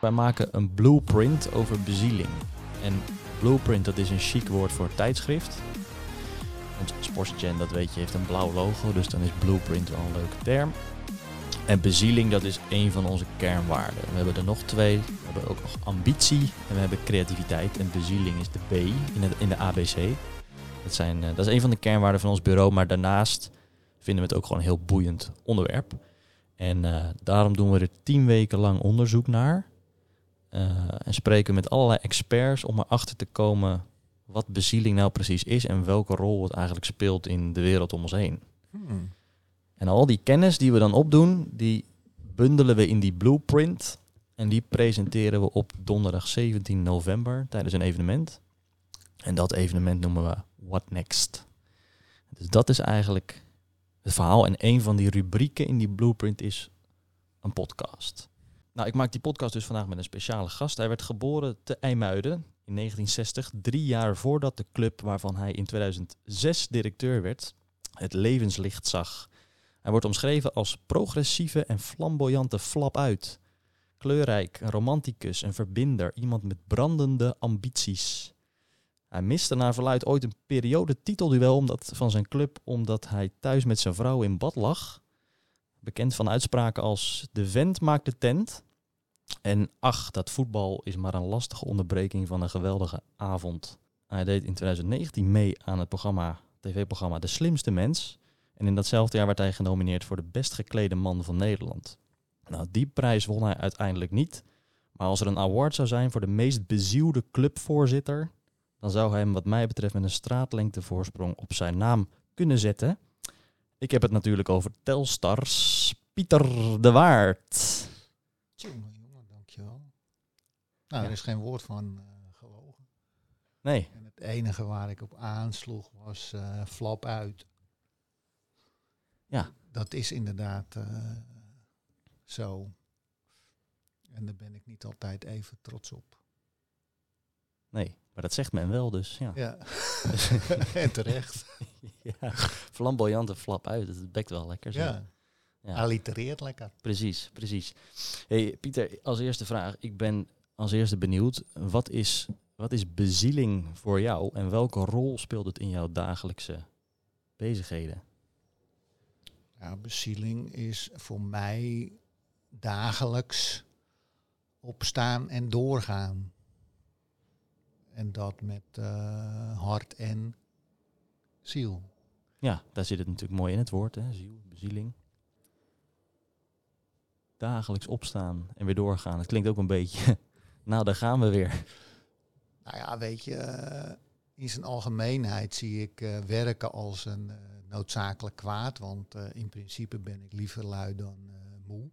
Wij maken een blueprint over bezieling. En blueprint, dat is een chic woord voor tijdschrift. Want Sportsgen, dat weet je, heeft een blauw logo, dus dan is blueprint wel een leuke term. En bezieling, dat is een van onze kernwaarden. We hebben er nog twee. We hebben ook nog ambitie en we hebben creativiteit. En bezieling is de B in, in de ABC. Dat, zijn, eh, dat is een van de kernwaarden van ons bureau, maar daarnaast vinden we het ook gewoon een heel boeiend onderwerp. En eh, daarom doen we er tien weken lang onderzoek naar. Eh, en spreken met allerlei experts om erachter te komen wat bezieling nou precies is en welke rol het eigenlijk speelt in de wereld om ons heen. Hmm. En al die kennis die we dan opdoen, die bundelen we in die blueprint. En die presenteren we op donderdag 17 november tijdens een evenement. En dat evenement noemen we What Next. Dus dat is eigenlijk het verhaal. En een van die rubrieken in die blueprint is een podcast. Nou, ik maak die podcast dus vandaag met een speciale gast. Hij werd geboren te IJmuiden in 1960, drie jaar voordat de club waarvan hij in 2006 directeur werd, het levenslicht zag. Hij wordt omschreven als progressieve en flamboyante flap uit. Kleurrijk, een romanticus, een verbinder, iemand met brandende ambities. Hij miste naar verluid ooit een periode titelduel omdat, van zijn club omdat hij thuis met zijn vrouw in bad lag. Bekend van uitspraken als de vent maakt de tent. En ach, dat voetbal is maar een lastige onderbreking van een geweldige avond. Hij deed in 2019 mee aan het programma, tv-programma De Slimste Mens. En in datzelfde jaar werd hij genomineerd voor de best geklede man van Nederland. Nou, die prijs won hij uiteindelijk niet. Maar als er een award zou zijn voor de meest bezielde clubvoorzitter, dan zou hij hem wat mij betreft met een straatlengte voorsprong op zijn naam kunnen zetten. Ik heb het natuurlijk over Telstars Pieter de Waard. Nou, er is geen woord van eh, gewogen. Nee, En het enige waar ik op aansloeg was eh, flap uit. Ja. Dat is inderdaad eh, zo. En daar ben ik niet altijd even trots op. nee, maar dat zegt men wel dus. Ja, Ja, en terecht. ja. flamboyante flap uit, het bekt wel lekker. Zo. Ja, Ja. allitereert lekker. Precies, precies. Hey, Pieter, als eerste vraag. Ik ben als eerste benieuwd. Wat is, wat is bezieling voor jou en welke rol speelt het in jouw dagelijkse bezigheden? Ja, bezieling is voor mij dagelijks opstaan en doorgaan. En dat met eh, hart en ziel. Ja, daar zit het natuurlijk mooi in het woord, hè? ziel, bezieling. Dagelijks opstaan en weer doorgaan. Het klinkt ook een beetje, nou daar gaan we weer. Nou ja, weet je, eh, in zijn algemeenheid zie ik eh, werken als een eh, noodzakelijk kwaad. Want in principe ben ik liever lui dan moe.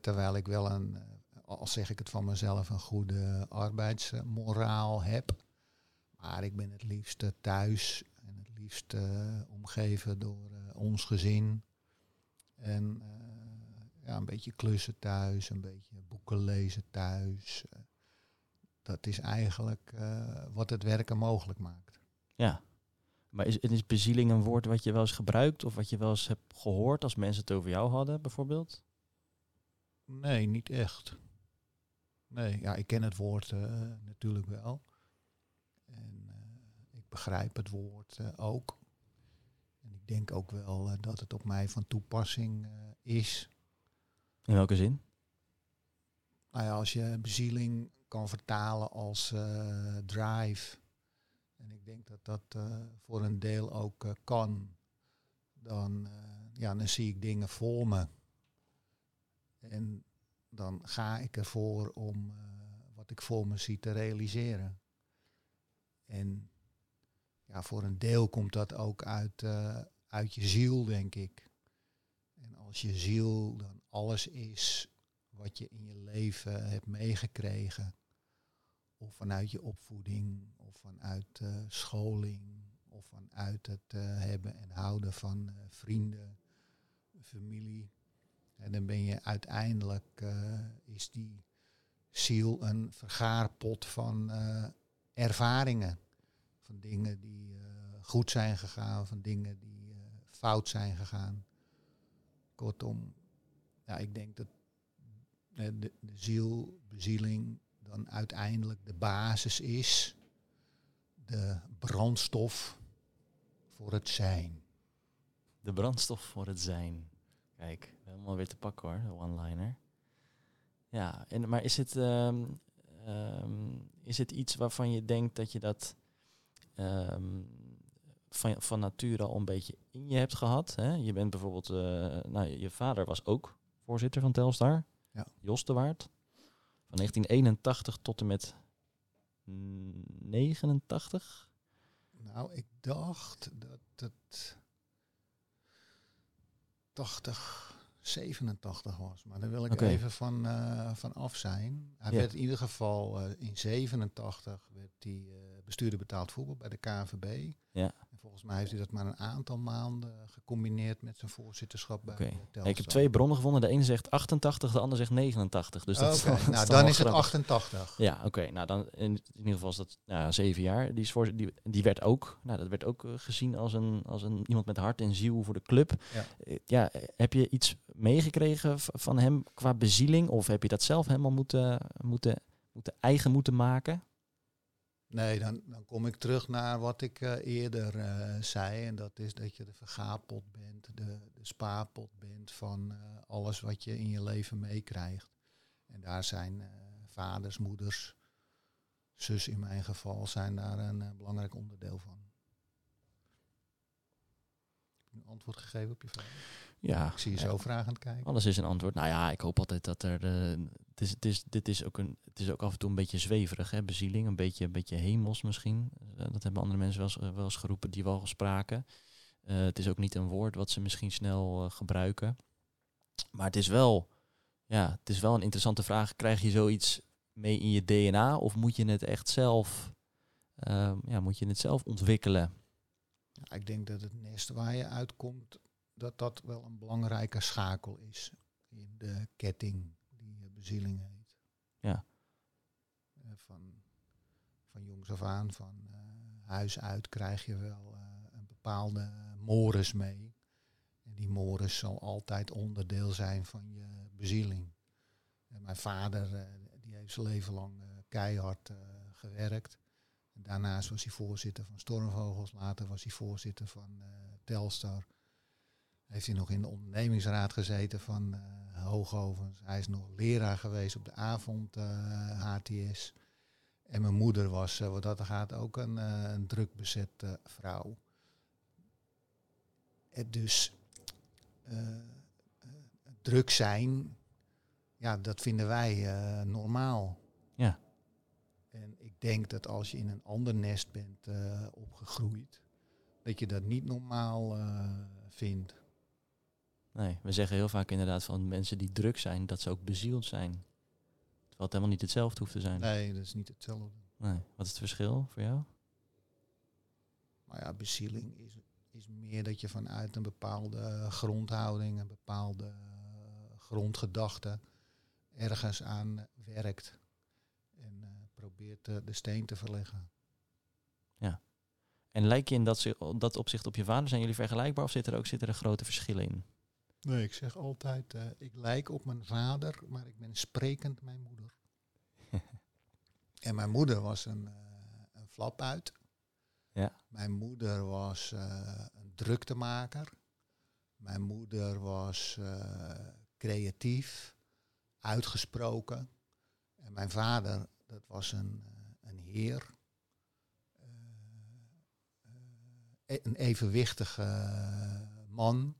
Terwijl ik wel een, al zeg ik het van mezelf, een goede arbeidsmoraal heb. Maar ik ben het liefst thuis en het liefst omgeven door ons gezin. En ja, een beetje klussen thuis, een beetje boeken lezen thuis. Eh, dat is eigenlijk eh, wat het werken mogelijk maakt. Ja. Maar is, is bezieling een woord wat je wel eens gebruikt of wat je wel eens hebt gehoord als mensen het over jou hadden, bijvoorbeeld? Nee, niet echt. Nee, ja, ik ken het woord eh, natuurlijk wel. En ik begrijp het woord ook. En ik denk ook wel dat het op mij van toepassing is. In welke zin? Nou ja, als je bezieling kan vertalen als eh, drive. En ik denk dat dat eh, voor een deel ook eh, kan. Dan, ja, dan zie ik dingen voor me. En dan ga ik ervoor om wat ik voor me zie te realiseren. En ja, voor een deel komt dat ook uit, uit je ziel, denk ik. En als je ziel dan alles is wat je in je leven hebt meegekregen. Of vanuit je opvoeding, of vanuit eh, scholing, of vanuit het eh, hebben en houden van eh, vrienden, familie. En dan ben je uiteindelijk, is die ziel een vergaarpot van ervaringen. Van dingen die goed zijn gegaan, van dingen die fout zijn gegaan. Kortom, ja, ik denk dat de, de ziel, bezieling, dan uiteindelijk de basis is, de brandstof voor het zijn. De brandstof voor het zijn. Kijk, helemaal weer te pakken hoor, de one-liner. Ja, en, maar is het, ehm, ehm, is het iets waarvan je denkt dat je dat ehm, van, van nature al een beetje in je hebt gehad? Hè? Je bent bijvoorbeeld, eh, nou, je vader was ook voorzitter van Telstar, Ja. Jos de Waard. Van 1981 tot en met 89. Nou, ik dacht dat het 80, 87 was. Maar daar wil ik even van, eh, van af zijn. Hij Ja. werd in ieder geval eh, in 87 werd hij eh, bestuurder betaald voetbal bij de KNVB. Ja. En volgens mij heeft hij dat maar een aantal maanden gecombineerd met zijn voorzitterschap bij Telstar. ik heb twee bronnen gevonden. De ene zegt 88, de ander zegt 89. Dus dat nou dan is het grappig. 88. Ja, oké. Nou, dan in, in ieder geval is dat nou, zeven jaar. Die, is voor, die, die werd ook, nou, dat werd ook eh, gezien als een, als een iemand met hart en ziel voor de club. Ja. Eh, ja, eh, heb je iets meegekregen van hem qua bezieling? Of heb je dat zelf helemaal moeten, moeten, moeten eigen moeten maken? Nee, dan, dan kom ik terug naar wat ik eh, eerder eh, zei. En dat is dat je de vergaarpot bent, de, de bent van eh, alles wat je in je leven meekrijgt. En daar zijn vaders, moeders, zus in mijn geval, zijn daar een belangrijk onderdeel van. Antwoord gegeven op je vraag? Ja, Ik zie je ja. zo vragend kijken. Alles is een antwoord. Nou ja, ik hoop altijd dat er. eh, het, is, het, is, dit is ook een, het is ook af en toe een beetje zweverig, hè? Bezieling. Een beetje, een beetje hemels misschien. Eh, dat hebben andere mensen wel eens, wel eens geroepen die wel spraken. Eh, het is ook niet een woord wat ze misschien snel eh, gebruiken. Maar het is wel. Ja, het is wel een interessante vraag. Krijg je zoiets mee in je DNA? Of moet je het echt zelf. eh, ja, moet je het zelf ontwikkelen? Ja, ik denk dat het nest waar je uitkomt, dat dat wel een belangrijke schakel is in de ketting die eh, bezieling heet. Ja. Eh, van, van jongs af aan, van eh, huis uit krijg je wel een bepaalde mores mee. En die mores zal altijd onderdeel zijn van je bezieling. En mijn vader, die heeft zijn leven lang keihard gewerkt. Daarnaast was hij voorzitter van Stormvogels. Later was hij voorzitter van eh, Telstar. Heeft hij nog in de ondernemingsraad gezeten van eh Hoogovens. Hij is nog leraar geweest op de avond eh, HTS. En mijn moeder was, eh, wat dat gaat, ook een, eh, een druk bezette vrouw. Dus eh, eh, druk zijn, ja, dat vinden wij eh, normaal. Ja. Denk dat als je in een ander nest bent eh, opgegroeid, dat je dat niet normaal eh, vindt. Nee, we zeggen heel vaak inderdaad van mensen die druk zijn, dat ze ook bezield zijn. Terwijl het helemaal niet hetzelfde hoeft te zijn. Nee, dat is niet hetzelfde. Nee. Wat is het verschil voor jou? Maar ja, bezieling is, is meer dat je vanuit een bepaalde grondhouding, een bepaalde eh, grondgedachte ergens aan werkt. Probeert eh, de steen te verleggen. En lijk je in dat, dat opzicht op je vader? Zijn jullie vergelijkbaar of zit er ook zit er grote verschillen in? Nee, ik zeg altijd, eh, ik lijk op mijn vader, maar ik ben sprekend mijn moeder. en mijn moeder was een, eh een flap uit. Ja. Mijn moeder was een druktemaker. Mijn moeder was creatief, uitgesproken. En mijn vader, dat was een, eh, een heer. Eh, eh, een evenwichtige man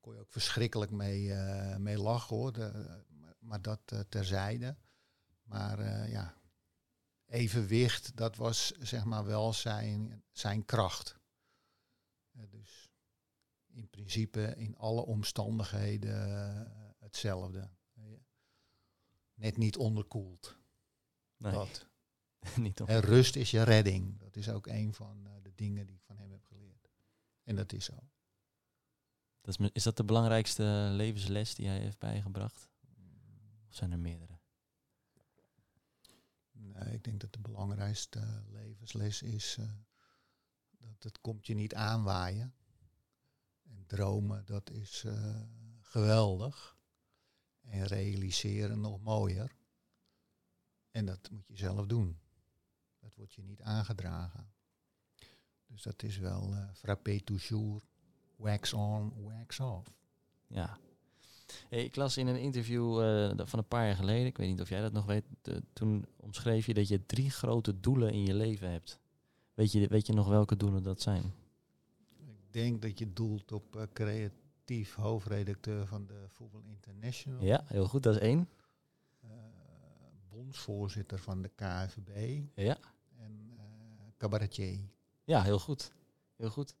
kon je ook verschrikkelijk mee, mee lachen hoor. Maar, dat terzijde. Maar ja, evenwicht, dat was zeg maar wel zijn, zijn kracht. Dus in principe in alle omstandigheden hetzelfde. Net niet onderkoeld. Nee, Dat. niet op. En rust is je redding. Dat is ook een van eh, de dingen die ik van hem heb geleerd. En dat is zo. Dat is, is dat de belangrijkste levensles die hij heeft bijgebracht? Of zijn er meerdere? Nee, ik denk dat de belangrijkste levensles is eh, dat het komt je niet aanwaaien. En dromen, dat is eh, geweldig. en realiseren nog mooier. En dat moet je zelf doen. Dat wordt je niet aangedragen. Dus dat is wel uh, frappé toujours, wax on, wax off. Ja. Hey, ik las in een interview uh, van een paar jaar geleden, ik weet niet of jij dat nog weet, toen omschreef je dat je drie grote doelen in je leven hebt. Weet je, weet je nog welke doelen dat zijn? Ik denk dat je doelt op uh, creatief hoofdredacteur van de Voetbal International. Ja, heel goed, dat is één. Uh, bondsvoorzitter van de KFB. Ja. En cabaretier. Ja, heel goed. Heel goed.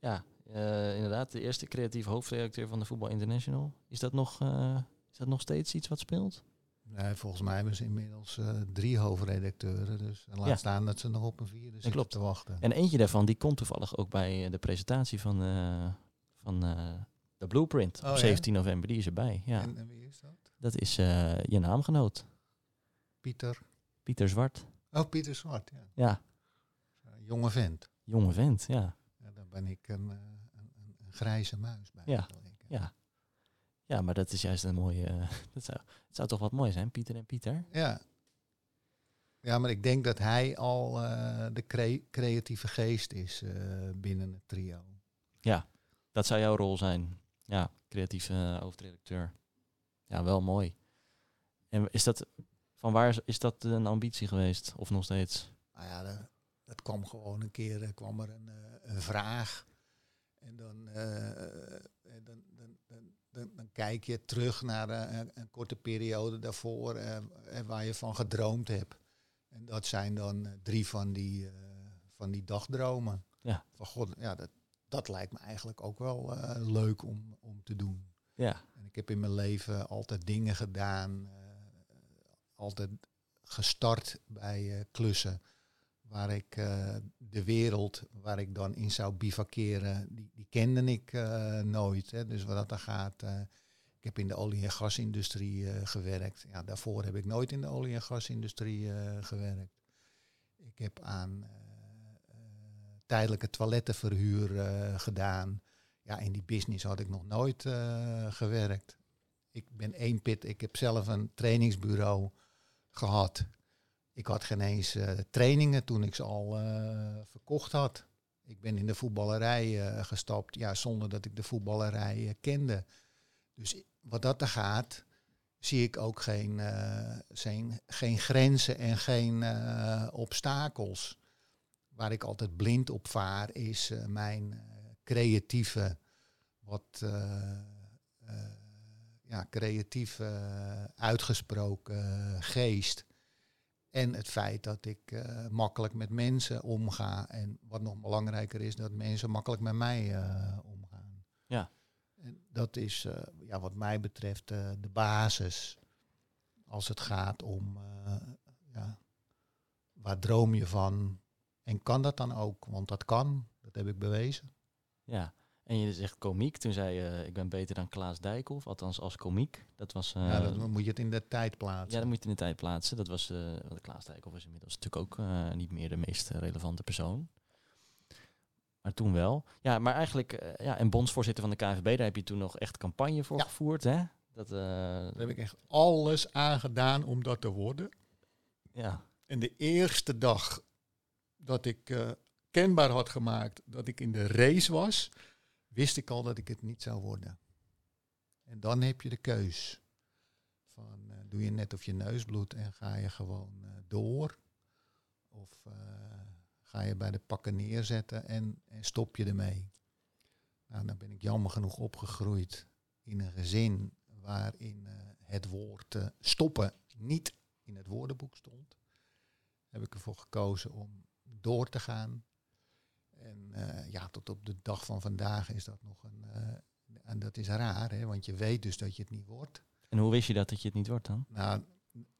Ja, uh, inderdaad, de eerste creatieve hoofdredacteur van de Voetbal International. Is dat nog, uh, is dat nog steeds iets wat speelt? Nee, volgens mij hebben ze inmiddels uh, drie hoofdredacteuren. Dus laat ja. staan dat ze nog op een vierde zitten klopt. te wachten. En eentje daarvan die komt toevallig ook bij de presentatie van, van de Blueprint oh, op 17 ja? november. Die is erbij. Ja. En, en wie is dat? Dat is je naamgenoot. Pieter. Pieter Zwart. Oh, Pieter Zwart, ja. Ja. jonge vent. Jonge vent, ja. ja dan ben ik een grijze muis bij. Ja. ja. Ja, maar dat is juist een mooie. Uh, dat zou, het zou toch wat mooi zijn, Pieter en Pieter? Ja. Ja, maar ik denk dat hij al uh, de cre creatieve geest is uh, binnen het trio. Ja, dat zou jouw rol zijn. Ja, creatieve hoofdredacteur. Ja, wel mooi. En is dat van waar is dat een ambitie geweest of nog steeds? Nou ja, dat, dat kwam gewoon een keer. kwam er een, een vraag en dan, dan, dan, dan, dan, kijk je terug naar een, een korte periode daarvoor uh, waar je van gedroomd hebt. En dat zijn dan drie van die, uh, van die dagdromen. Ja. Van god, ja, dat, dat lijkt me eigenlijk ook wel leuk om, om te doen. Ja. En ik heb in mijn leven altijd dingen gedaan, altijd gestart bij klussen waar ik uh, de wereld waar ik dan in zou bivakeren, die, die kende ik uh, nooit. Hè. Dus wat dat dan gaat, ik heb in de olie- en gasindustrie gewerkt. Ja, daarvoor heb ik nooit in de olie- en gasindustrie gewerkt. Ik heb aan tijdelijke toilettenverhuur gedaan. Ja, in die business had ik nog nooit gewerkt. Ik ben één pit, ik heb zelf een trainingsbureau gehad. Ik had geen eens uh, trainingen toen ik ze al uh, verkocht had. Ik ben in de voetballerij uh, gestapt, ja, zonder dat ik de voetballerij kende. Dus wat dat er gaat, zie ik ook geen, zijn, geen grenzen en geen obstakels. Waar ik altijd blind op vaar, is mijn creatieve, wat ja, creatief uitgesproken geest en het feit dat ik uh, makkelijk met mensen omga. En wat nog belangrijker is, dat mensen makkelijk met mij uh, omgaan. Ja. En dat is uh, ja, wat mij betreft de basis. Als het gaat om ja, waar droom je van? En kan dat dan ook? Want dat kan, dat heb ik bewezen. Ja, en je zegt komiek. Toen zei je, ik ben beter dan Klaas Dijkhoff, althans als komiek. Dat was... Uh, ja, dan moet je het in de tijd plaatsen. Ja, dan moet je het in de tijd plaatsen. Dat was, uh, Klaas Dijkhoff is inmiddels natuurlijk ook uh, niet meer de meest relevante persoon. Maar toen wel. Ja, maar eigenlijk, ja, en bondsvoorzitter van de KVB, daar heb je toen nog echt campagne voor ja. gevoerd, hè? Dat, daar heb ik echt alles aan gedaan om dat te worden. Ja. En de eerste dag dat ik kenbaar had gemaakt dat ik in de race was wist ik al dat ik het niet zou worden. En dan heb je de keus. Van uh, doe je net of je neus bloedt en ga je gewoon uh, door. Of uh, ga je bij de pakken neerzetten en, en stop je ermee. Nou, dan ben ik jammer genoeg opgegroeid in een gezin waarin het woord stoppen niet in het woordenboek stond. Heb ik ervoor gekozen om door te gaan. En uh, ja, tot op de dag van vandaag is dat nog een. Uh, en dat is raar, hè, want je weet dus dat je het niet wordt. En hoe wist je dat, dat je het niet wordt dan? Nou,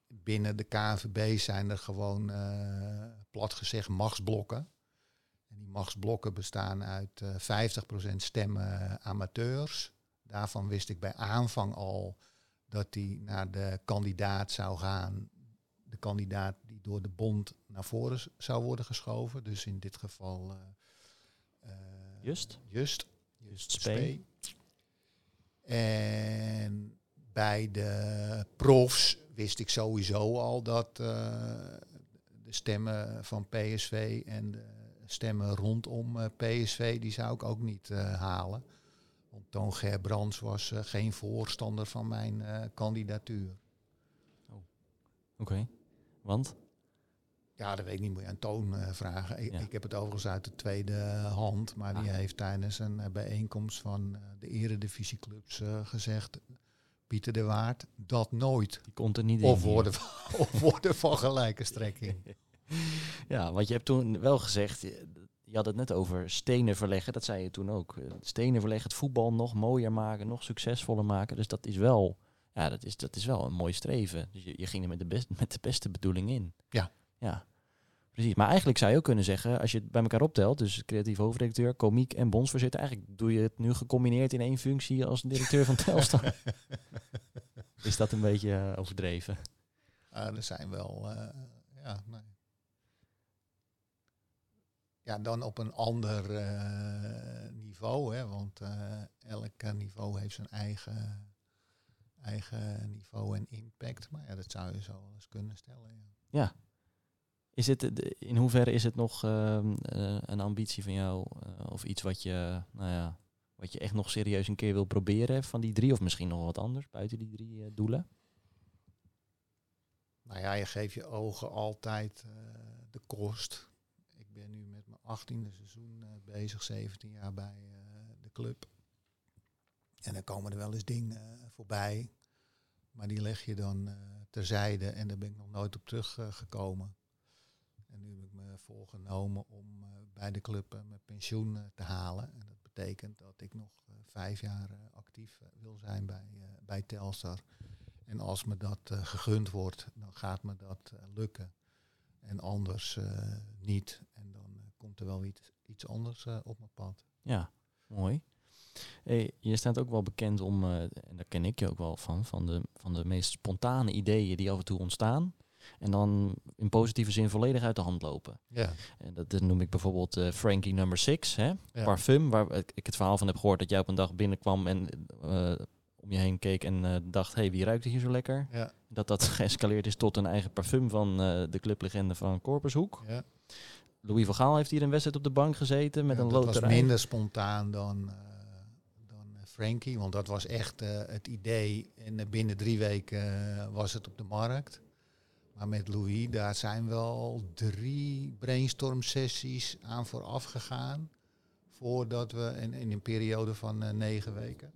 binnen de KNVB zijn er gewoon, uh, plat gezegd, machtsblokken. En die machtsblokken bestaan uit 50% stemmen amateurs. Daarvan wist ik bij aanvang al dat die naar de kandidaat zou gaan. De kandidaat die door de bond naar voren zou worden geschoven. Dus in dit geval Just? Just. Just Spee. En bij de profs wist ik sowieso al dat uh, de stemmen van PSV en de stemmen rondom uh, PSV, die zou ik ook niet uh, halen. Want Toon Gerbrands was geen voorstander van mijn kandidatuur. Oh. Oké, want? Ja, dat weet ik niet, moet je aan Toon vragen. Ik, ik, heb het overigens uit de tweede hand, maar die ah. heeft tijdens een bijeenkomst van de eredivisieclubs gezegd Pieter de Waard, dat nooit. Die komt er niet of in. Worden, of worden van gelijke strekking. ja, want je hebt toen wel gezegd, je had het net over stenen verleggen, dat zei je toen ook. Stenen verleggen, het voetbal nog mooier maken, nog succesvoller maken. Dus dat is wel, ja, dat is, dat is wel een mooi streven. Dus je, je ging er met de, best, met de beste bedoeling in. Ja. Ja. Precies. Maar eigenlijk zou je ook kunnen zeggen, als je het bij elkaar optelt, dus creatief hoofdredacteur, komiek en bondsvoorzitter, eigenlijk doe je het nu gecombineerd in één functie als directeur van Telstar. Is dat een beetje uh, overdreven? Uh, er zijn wel, uh, ja, nee. ja, dan op een ander uh, niveau, hè, want elk niveau heeft zijn eigen, eigen niveau en impact. Maar ja, dat zou je zo eens kunnen stellen. Ja. ja. Is het, in hoeverre is het nog ehm, eh, een ambitie van jou eh, of iets wat je, nou ja, wat je echt nog serieus een keer wil proberen van die drie of misschien nog wat anders buiten die drie eh, doelen? Nou ja, je geeft je ogen altijd de kost. Ik ben nu met mijn achttiende seizoen bezig, 17 jaar bij de club. En dan komen er wel eens dingen voorbij, maar die leg je dan terzijde en daar ben ik nog nooit op teruggekomen. En nu heb ik me voorgenomen om uh, bij de club uh, mijn pensioen uh, te halen. En dat betekent dat ik nog vijf jaar actief wil zijn bij, bij Telstar. En als me dat gegund wordt, dan gaat me dat lukken. En anders niet. En dan komt er wel iets, iets anders op mijn pad. Ja, mooi. Hey, je staat ook wel bekend om, en daar ken ik je ook wel van, van de, van de meest spontane ideeën die af en toe ontstaan. En dan in positieve zin volledig uit de hand lopen. Ja. En dat, noem ik bijvoorbeeld uh, Frankie number 6, hè? parfum, waar ik het verhaal van heb gehoord dat jij op een dag binnenkwam en uh, om je heen keek en uh, dacht, hé, hey, wie ruikt hier zo lekker? Ja. Dat dat geëscaleerd is tot een eigen parfum van de clublegende van Corpushoek. Ja. Louis van Gaal heeft hier een wedstrijd op de bank gezeten met een loterij. Dat was minder spontaan dan, dan Frankie, want dat was echt het idee. En binnen drie weken was het op de markt. Maar met Louis, daar zijn wel drie brainstorm sessies aan vooraf gegaan. Voordat we, in, in een periode van uh, negen weken.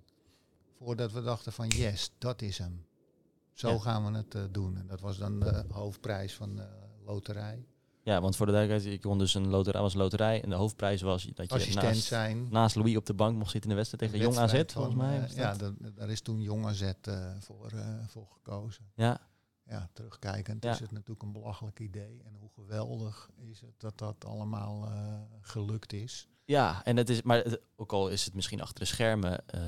Voordat we dachten van yes, dat is hem. Zo gaan we het uh, doen. En dat was dan de hoofdprijs van de loterij. Ja, want voor de duidelijkheid, ik kon dus een loterij, was loterij. En de hoofdprijs was dat je naast, zijn. naast Louis op de bank mocht zitten in de wedstrijd tegen Jong AZ, volgens mij. Uh, ja, daar is toen Jong AZ voor, voor gekozen. Ja, ja, terugkijkend is het natuurlijk een belachelijk idee. En hoe geweldig is het dat dat allemaal uh, gelukt is. Ja, en het is, maar het, ook al is het misschien achter de schermen, uh,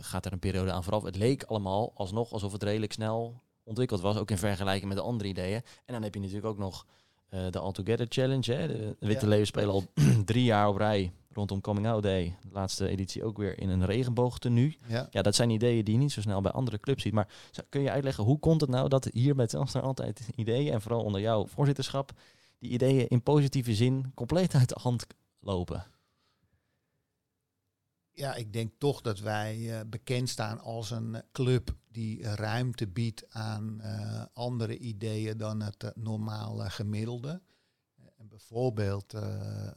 gaat er een periode aan vooraf. Het leek allemaal alsnog alsof het redelijk snel ontwikkeld was, ook in vergelijking met de andere ideeën. En dan heb je natuurlijk ook nog uh, de All Together Challenge. Hè? De Witte ja. Leeuwen spelen al drie jaar op rij rondom Coming Out Day. De laatste editie ook weer in een regenboogtenu. Ja. ja, dat zijn ideeën die je niet zo snel bij andere clubs ziet. Maar kun je uitleggen, hoe komt het nou dat hier bij Telstar altijd ideeën, en vooral onder jouw voorzitterschap, die ideeën in positieve zin compleet uit de hand lopen? Ja, ik denk toch dat wij uh, bekend staan als een club die ruimte biedt aan uh, andere ideeën dan het uh, normale gemiddelde. Bijvoorbeeld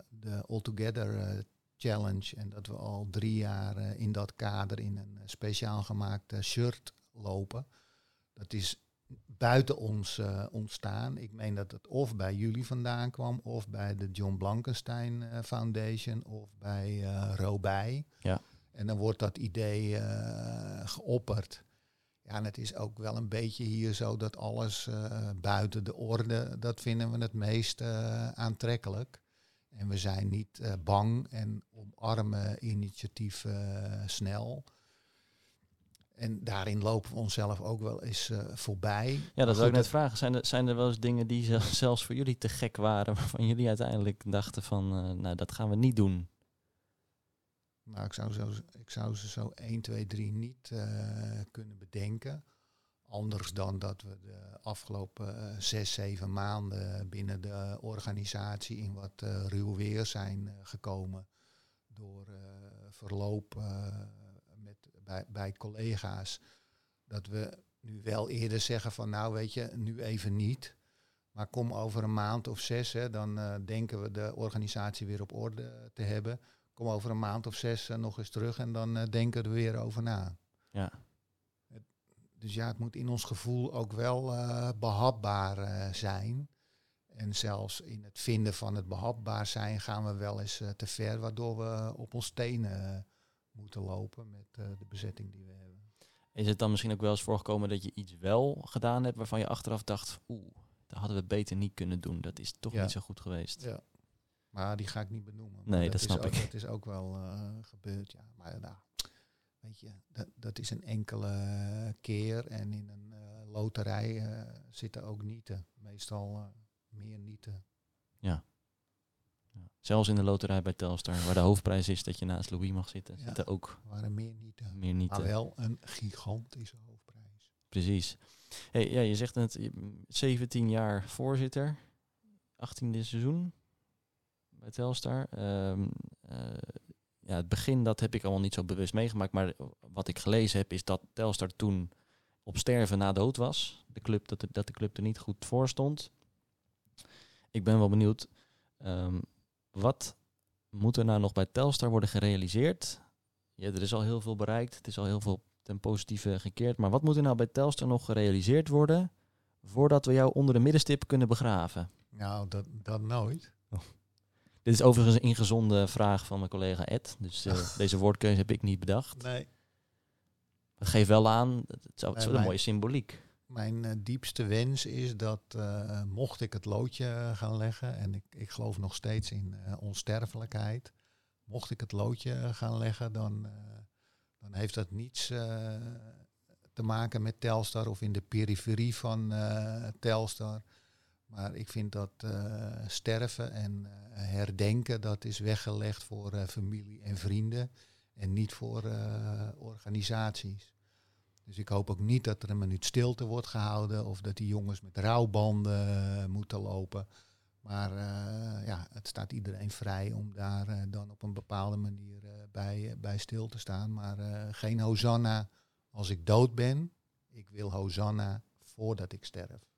de All Together Challenge. En dat we al drie jaar in dat kader in een speciaal gemaakte shirt lopen. Dat is buiten ons ontstaan. Ik meen dat het of bij jullie vandaan kwam, of bij de John Blankenstein Foundation, of bij Robij. Ja. En dan wordt dat idee geopperd. Ja, en het is ook wel een beetje hier zo dat alles uh, buiten de orde, dat vinden we het meest uh, aantrekkelijk. En we zijn niet bang en omarmen initiatief snel. En daarin lopen we onszelf ook wel eens voorbij. Ja, dat zou ik net vragen. Zijn er, zijn er wel eens dingen die zelfs voor jullie te gek waren, waarvan jullie uiteindelijk dachten van, nou dat gaan we niet doen? Nou, ik zou, zou ze zo 1, 2, 3 niet uh, kunnen bedenken. Anders dan dat we de afgelopen eh, zes, zeven maanden binnen de organisatie in wat eh, ruw weer zijn eh, gekomen. Door eh, verloop eh, met, bij, bij collega's. Dat we nu wel eerder zeggen van nou weet je, nu even niet. Maar kom over een maand of zes, hè, dan eh, denken we de organisatie weer op orde te hebben. Kom over een maand of zes eh, nog eens terug en dan eh, denken we er weer over na. Ja. Dus ja, het moet in ons gevoel ook wel eh, behapbaar eh, zijn. En zelfs in het vinden van het behapbaar zijn gaan we wel eens te ver, waardoor we op ons tenen moeten lopen met de bezetting die we hebben. Is het dan misschien ook wel eens voorgekomen dat je iets wel gedaan hebt waarvan je achteraf dacht, oeh, dat hadden we beter niet kunnen doen. Dat is toch Ja. niet zo goed geweest. Ja. Maar die ga ik niet benoemen. Maar Nee, dat snap ook, ik. Dat is ook wel eh, gebeurd, ja. Maar nou, weet je, dat, dat is een enkele keer. En in een eh, loterij eh, zitten ook nieten. Meestal eh, meer nieten. Ja. Zelfs in de loterij bij Telstar, waar de hoofdprijs is dat je naast Louis mag zitten, Ja. zitten ook waren meer nieten. meer niet. Maar eh, wel een gigantische hoofdprijs. Precies. Hey, ja, je zegt het, je- 17 jaar voorzitter, 18e seizoen bij Telstar. Ehm, eh, ja, het begin dat heb ik allemaal niet zo bewust meegemaakt, maar wat ik gelezen heb is dat Telstar toen op sterven na dood was. De club, dat, de, dat de club er niet goed voor stond. Ik ben wel benieuwd, ehm, wat moet er nou nog bij Telstar worden gerealiseerd? Ja, er is al heel veel bereikt, het is al heel veel ten positieve gekeerd. Maar wat moet er nou bij Telstar nog gerealiseerd worden voordat we jou onder de middenstip kunnen begraven? Nou, dat, dat nooit. Dit is overigens een ingezonde vraag van mijn collega Ed. Dus eh, deze woordkeuze heb ik niet bedacht. Nee. Het geeft wel aan, het is wel- een mijn- mooie symboliek. Mijn eh, diepste wens is dat eh, mocht ik het loodje gaan leggen, en ik, ik geloof nog steeds in onsterfelijkheid, mocht ik het loodje gaan leggen, dan, dan heeft dat niets te maken met Telstar of in de periferie van Telstar. Maar ik vind dat eh, sterven en eh, herdenken, dat is weggelegd voor eh, familie en vrienden en niet voor organisaties. Dus ik hoop ook niet dat er een minuut stilte wordt gehouden of dat die jongens met rouwbanden moeten lopen. Maar ja, het staat iedereen vrij om daar dan op een bepaalde manier bij, bij stil te staan. Maar geen Hosanna als ik dood ben. Ik wil Hosanna voordat ik sterf.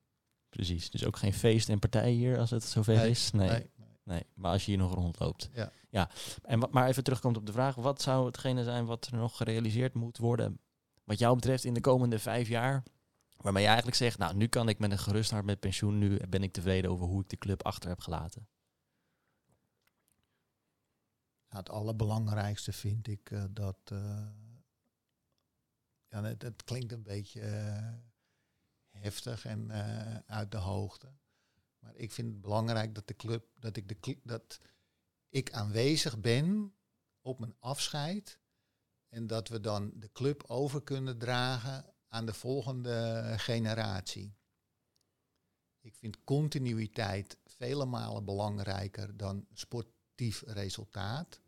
Precies. Dus ook geen feest en partij hier als het zover is. Nee, nee. nee. Maar als je hier nog rondloopt. Ja. ja. En wat, maar even terugkomt op de vraag. Wat zou hetgene zijn wat er nog gerealiseerd moet worden? Wat jou betreft in de komende vijf jaar. Waarmee je eigenlijk zegt, nou nu kan ik met een gerust hart met pensioen. Nu ben ik tevreden over hoe ik de club achter heb gelaten. Het allerbelangrijkste vind ik eh, dat. eh, ja, het, het klinkt een beetje eh, heftig en eh, uit de hoogte. Maar ik vind het belangrijk dat de club, dat ik de dat ik aanwezig ben op mijn afscheid. En dat we dan de club over kunnen dragen aan de volgende generatie. Ik vind continuïteit vele malen belangrijker dan sportief resultaat.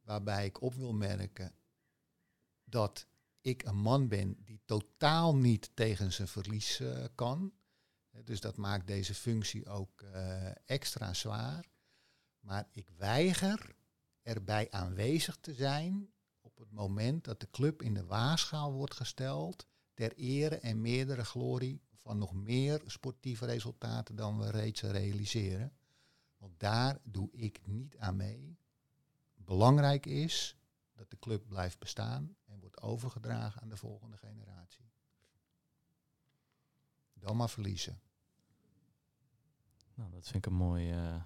Waarbij ik op wil merken dat ik een man ben die totaal niet tegen zijn verlies eh, kan. Dus dat maakt deze functie ook eh, extra zwaar. Maar ik weiger erbij aanwezig te zijn op het moment dat de club in de waarschaal wordt gesteld ter ere en meerdere glorie van nog meer sportieve resultaten dan we reeds realiseren. Want daar doe ik niet aan mee. Belangrijk is dat de club blijft bestaan overgedragen aan de volgende generatie. Dan maar verliezen. Nou, dat vind ik een mooi, eh,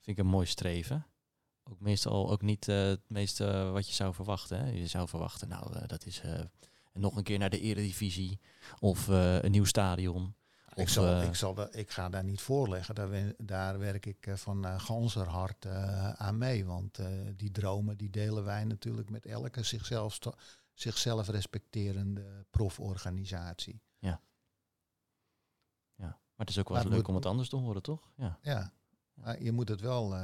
vind ik een mooi streven. Ook meestal ook niet eh, het meeste wat je zou verwachten. Hè? Je zou verwachten, nou, eh, dat is eh, nog een keer naar de eredivisie of eh, een nieuw stadion. Ik, Of, zal, eh, ik, zal ik ga daar niet voorleggen. Daar, daar werk ik eh, van uh, ganserhart eh, aan mee. Want die dromen die delen wij natuurlijk met elke zichzelf, zichzelf respecterende proforganisatie. Ja. Maar het is ook wel leuk om het anders te horen, toch? Ja. Ja, maar je moet het wel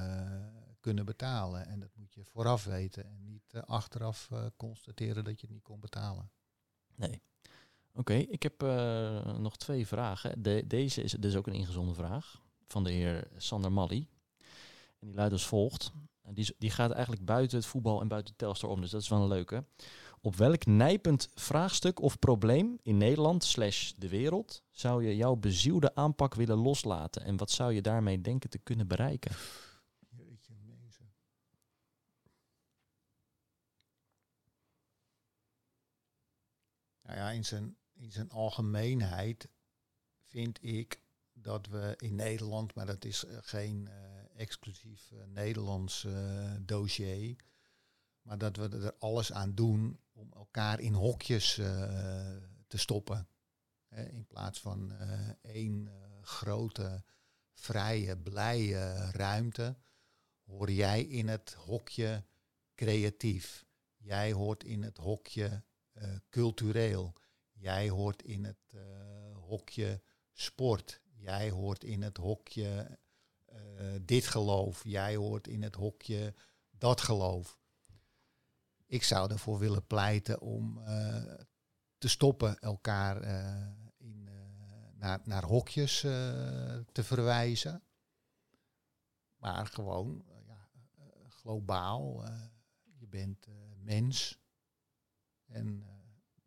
kunnen betalen. En dat moet je vooraf weten. En niet achteraf constateren dat je het niet kon betalen. Nee. Oké, ik heb eh, nog twee vragen. De, deze is dus ook een ingezonde vraag van de heer Sander Malli. En die luidt als volgt. Die, die gaat eigenlijk buiten het voetbal en buiten Telstar om, dus dat is wel een leuke. Op welk nijpend vraagstuk of probleem in Nederland slash de wereld zou je jouw bezielde aanpak willen loslaten? En wat zou je daarmee denken te kunnen bereiken? Nou ja, in zijn, in zijn algemeenheid vind ik dat we in Nederland, maar dat is eh, geen eh, exclusief eh, Nederlands dossier, maar dat we er alles aan doen om elkaar in hokjes te stoppen. Hè, in plaats van één grote, vrije, blije ruimte hoor jij in het hokje creatief. Jij hoort in het hokje cultureel. Jij hoort in het eh, hokje sport. Jij hoort in het hokje eh, dit geloof. Jij hoort in het hokje dat geloof. Ik zou ervoor willen pleiten om eh, te stoppen elkaar in, naar, naar hokjes te verwijzen. Maar gewoon ja, globaal. je bent mens. En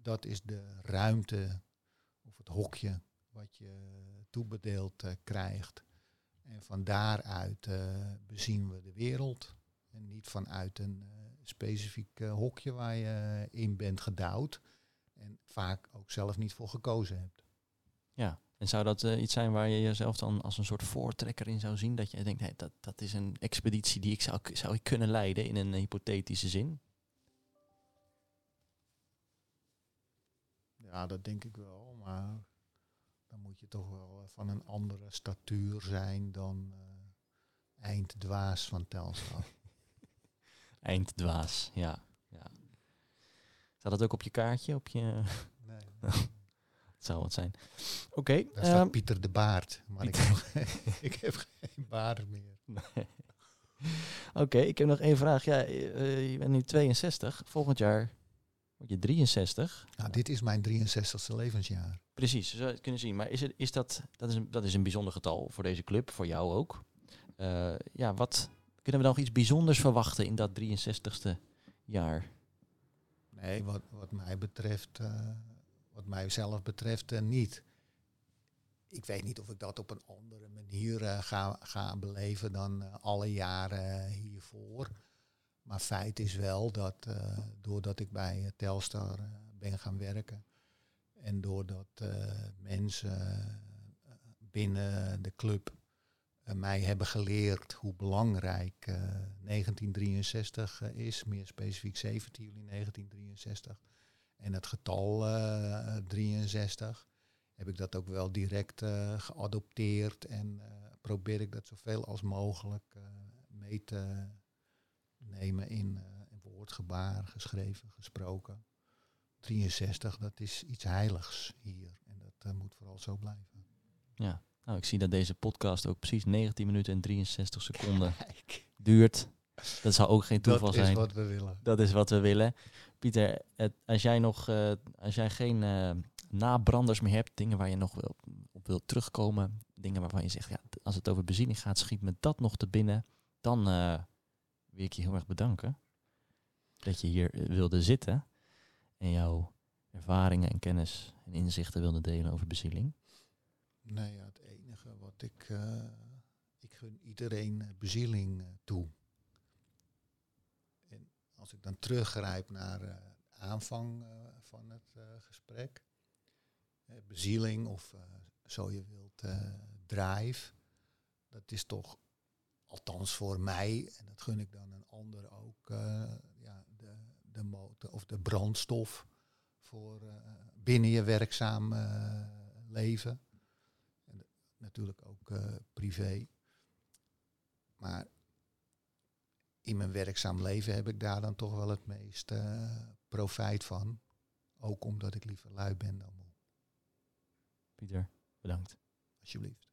dat is de ruimte of het hokje wat je toebedeeld eh, krijgt. En van daaruit eh, bezien we de wereld. En niet vanuit een eh, specifiek hokje waar je in bent gedouwd. En vaak ook zelf niet voor gekozen hebt. Ja, en zou dat iets zijn waar je jezelf dan als een soort voortrekker in zou zien? Dat je denkt, hey, dat, dat is een expeditie die ik zou, zou ik kunnen leiden in een hypothetische zin? Ja, dat denk ik wel. Maar dan moet je toch wel eh, van een andere statuur zijn dan eh einddwaas van Telstar. Einddwaas, ja. ja. Staat dat ook op je kaartje? Op je... nee. Het zou wat zijn. Oké, Daar staat ehm, Pieter de Baard. Maar ik heb, ik heb geen baard meer. Oké, ik heb nog één vraag. Ja, eh, je bent nu 62. Volgend jaar word je 63. Nou, dit is mijn 63ste levensjaar. Precies, zo zou je het kunnen zien. Maar is, het, is dat, dat, is een, dat is een bijzonder getal voor deze club, voor jou ook. Eh, ja, wat kunnen we nog iets bijzonders verwachten in dat 63ste jaar? Nee, wat, wat mij betreft, eh, wat mijzelf betreft, eh, niet. Ik weet niet of ik dat op een andere manier ga, ga beleven dan alle jaren hiervoor. Maar feit is wel dat eh, doordat ik bij eh, Telstar eh, ben gaan werken en doordat mensen binnen de club mij hebben geleerd hoe belangrijk eh, 1963 eh, is, meer specifiek 17 juli 1963. En het getal eh, 63 heb ik dat ook wel direct geadopteerd en probeer ik dat zoveel als mogelijk mee te nemen in, eh, in woord, gebaar, geschreven, gesproken. 63, dat is iets heiligs hier en dat eh, moet vooral zo blijven. Ja, nou, ik zie dat deze podcast ook precies 19 minuten en 63 seconden Kijk, duurt. Dat zou ook geen toeval dat zijn. is wat we willen. Dat is wat we willen. Pieter, het, als jij nog, eh, als jij geen eh, nabranders meer hebt, dingen waar je nog wil, op wilt terugkomen, dingen waarvan je zegt, ja, als het over bezieling gaat, schiet me dat nog te binnen, dan wil ik je heel erg bedanken dat je hier eh, wilde zitten en jouw ervaringen en kennis en inzichten wilde delen over bezieling. Nee, ja, het enige wat ik. eh, ik gun iedereen eh, bezieling toe. En als ik dan teruggrijp naar de aanvang van het gesprek. bezieling of zo je wilt, drive. Dat is toch, althans voor mij, en dat gun ik dan een ander ook, eh, ja, de, de motor of de brandstof voor eh, binnen je werkzaam eh, leven natuurlijk ook privé. Maar in mijn werkzaam leven heb ik daar dan toch wel het meest eh, profijt van. Ook omdat ik liever lui ben dan moe. Pieter, bedankt. Alsjeblieft.